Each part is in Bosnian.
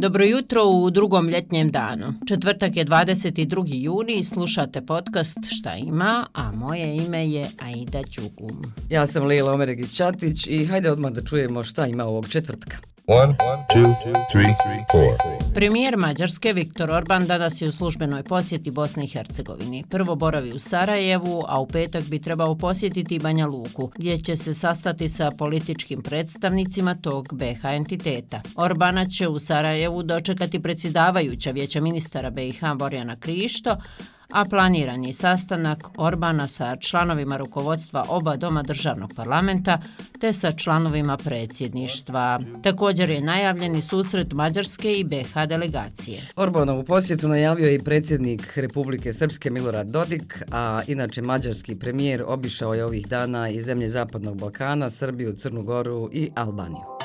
Dobro jutro u drugom ljetnjem danu. Četvrtak je 22. juni i slušate podcast Šta ima, a moje ime je Aida Ćugum. Ja sam Lila Omeregić-Čatić i hajde odmah da čujemo šta ima ovog četvrtka. One, two, three, Premijer Mađarske Viktor Orban danas je u službenoj posjeti Bosni i Hercegovini. Prvo boravi u Sarajevu, a u petak bi trebao posjetiti Banja Luku, gdje će se sastati sa političkim predstavnicima tog BH entiteta. Orbana će u Sarajevu dočekati predsjedavajuća vijeća ministara BiH Borjana Krišto, a planiran je sastanak Orbana sa članovima rukovodstva oba doma državnog parlamenta te sa članovima predsjedništva. Također je najavljeni susret Mađarske i BH delegacije. Orbanovu posjetu najavio je i predsjednik Republike Srpske Milorad Dodik, a inače mađarski premijer obišao je ovih dana i zemlje Zapadnog Balkana, Srbiju, Crnu Goru i Albaniju.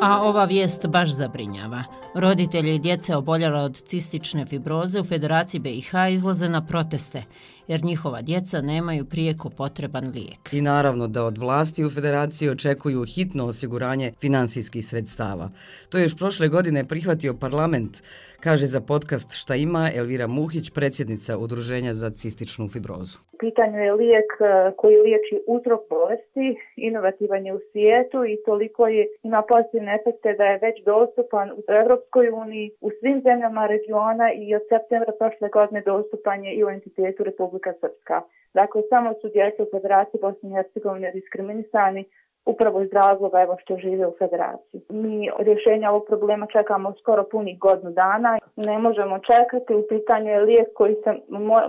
A ova vijest baš zabrinjava. Roditelji i djece oboljala od cistične fibroze u Federaciji BiH izlaze na proteste jer njihova djeca nemaju prijeko potreban lijek. I naravno da od vlasti u federaciji očekuju hitno osiguranje finansijskih sredstava. To je još prošle godine prihvatio parlament, kaže za podcast Šta ima Elvira Muhić, predsjednica Udruženja za cističnu fibrozu. U pitanju je lijek e, koji liječi uzrok bolesti, inovativan je u svijetu i toliko je, ima pozitivne efekte da je već dostupan u Evropskoj uniji, u svim zemljama regiona i od septembra prošle godine dostupan je i u entitetu Republike Republika Srpska. Dakle, samo su djeca u Federaciji Bosne i Hercegovine diskriminisani upravo iz razloga evo što žive u federaciji. Mi rješenja ovog problema čekamo skoro punih godinu dana. Ne možemo čekati, u pitanju je lijek koji se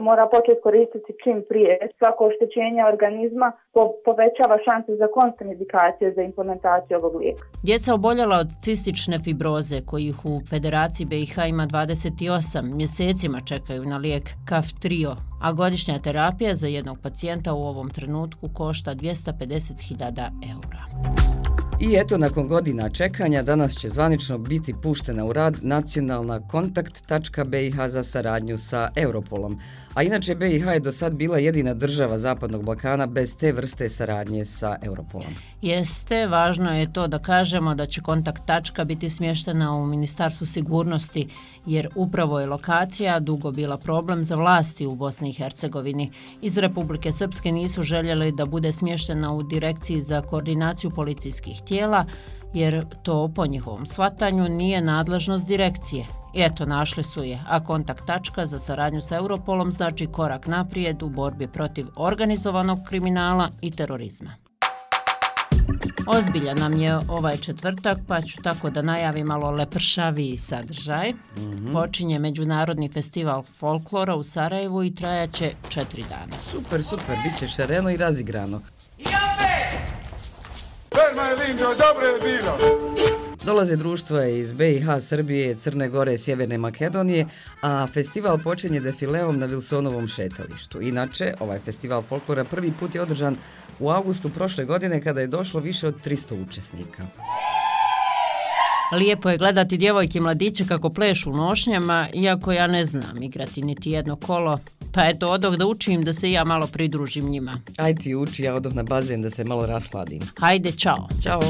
mora početi koristiti čim prije. Svako oštećenje organizma po povećava šanse za kontraindikacije za implementaciju ovog lijeka. Djeca oboljela od cistične fibroze kojih u Federaciji BiH ima 28 mjesecima čekaju na lijek Kaftrio a godišnja terapija za jednog pacijenta u ovom trenutku košta 250.000 eura. I eto, nakon godina čekanja, danas će zvanično biti puštena u rad nacionalna kontakt.bih za saradnju sa Europolom. A inače, BiH je do sad bila jedina država Zapadnog Balkana bez te vrste saradnje sa Europolom. Jeste, važno je to da kažemo da će kontakt tačka biti smještena u Ministarstvu sigurnosti, jer upravo je lokacija dugo bila problem za vlasti u Bosni i Hercegovini. Iz Republike Srpske nisu željeli da bude smještena u Direkciji za koordinaciju policijskih tijela, jer to po njihovom svatanju nije nadležnost direkcije. I eto, našli su je, a kontakt tačka za saradnju sa Europolom znači korak naprijed u borbi protiv organizovanog kriminala i terorizma. Ozbilja nam je ovaj četvrtak, pa ću tako da najavi malo lepršavi sadržaj. Mm -hmm. Počinje Međunarodni festival folklora u Sarajevu i trajaće četiri dana. Super, super, bit će šareno i razigrano. Perma je linđo, dobro je bilo. Dolaze društva iz BiH, Srbije, Crne Gore, Sjeverne Makedonije, a festival počinje defileom na Vilsonovom šetalištu. Inače, ovaj festival folklora prvi put je održan u augustu prošle godine kada je došlo više od 300 učesnika. Lijepo je gledati djevojke i mladiće kako plešu u nošnjama, iako ja ne znam igrati niti jedno kolo. Pa eto, odog da učim da se ja malo pridružim njima. Ajde ti uči, ja odog na bazen da se malo rasladim. Hajde, čao. Ćao.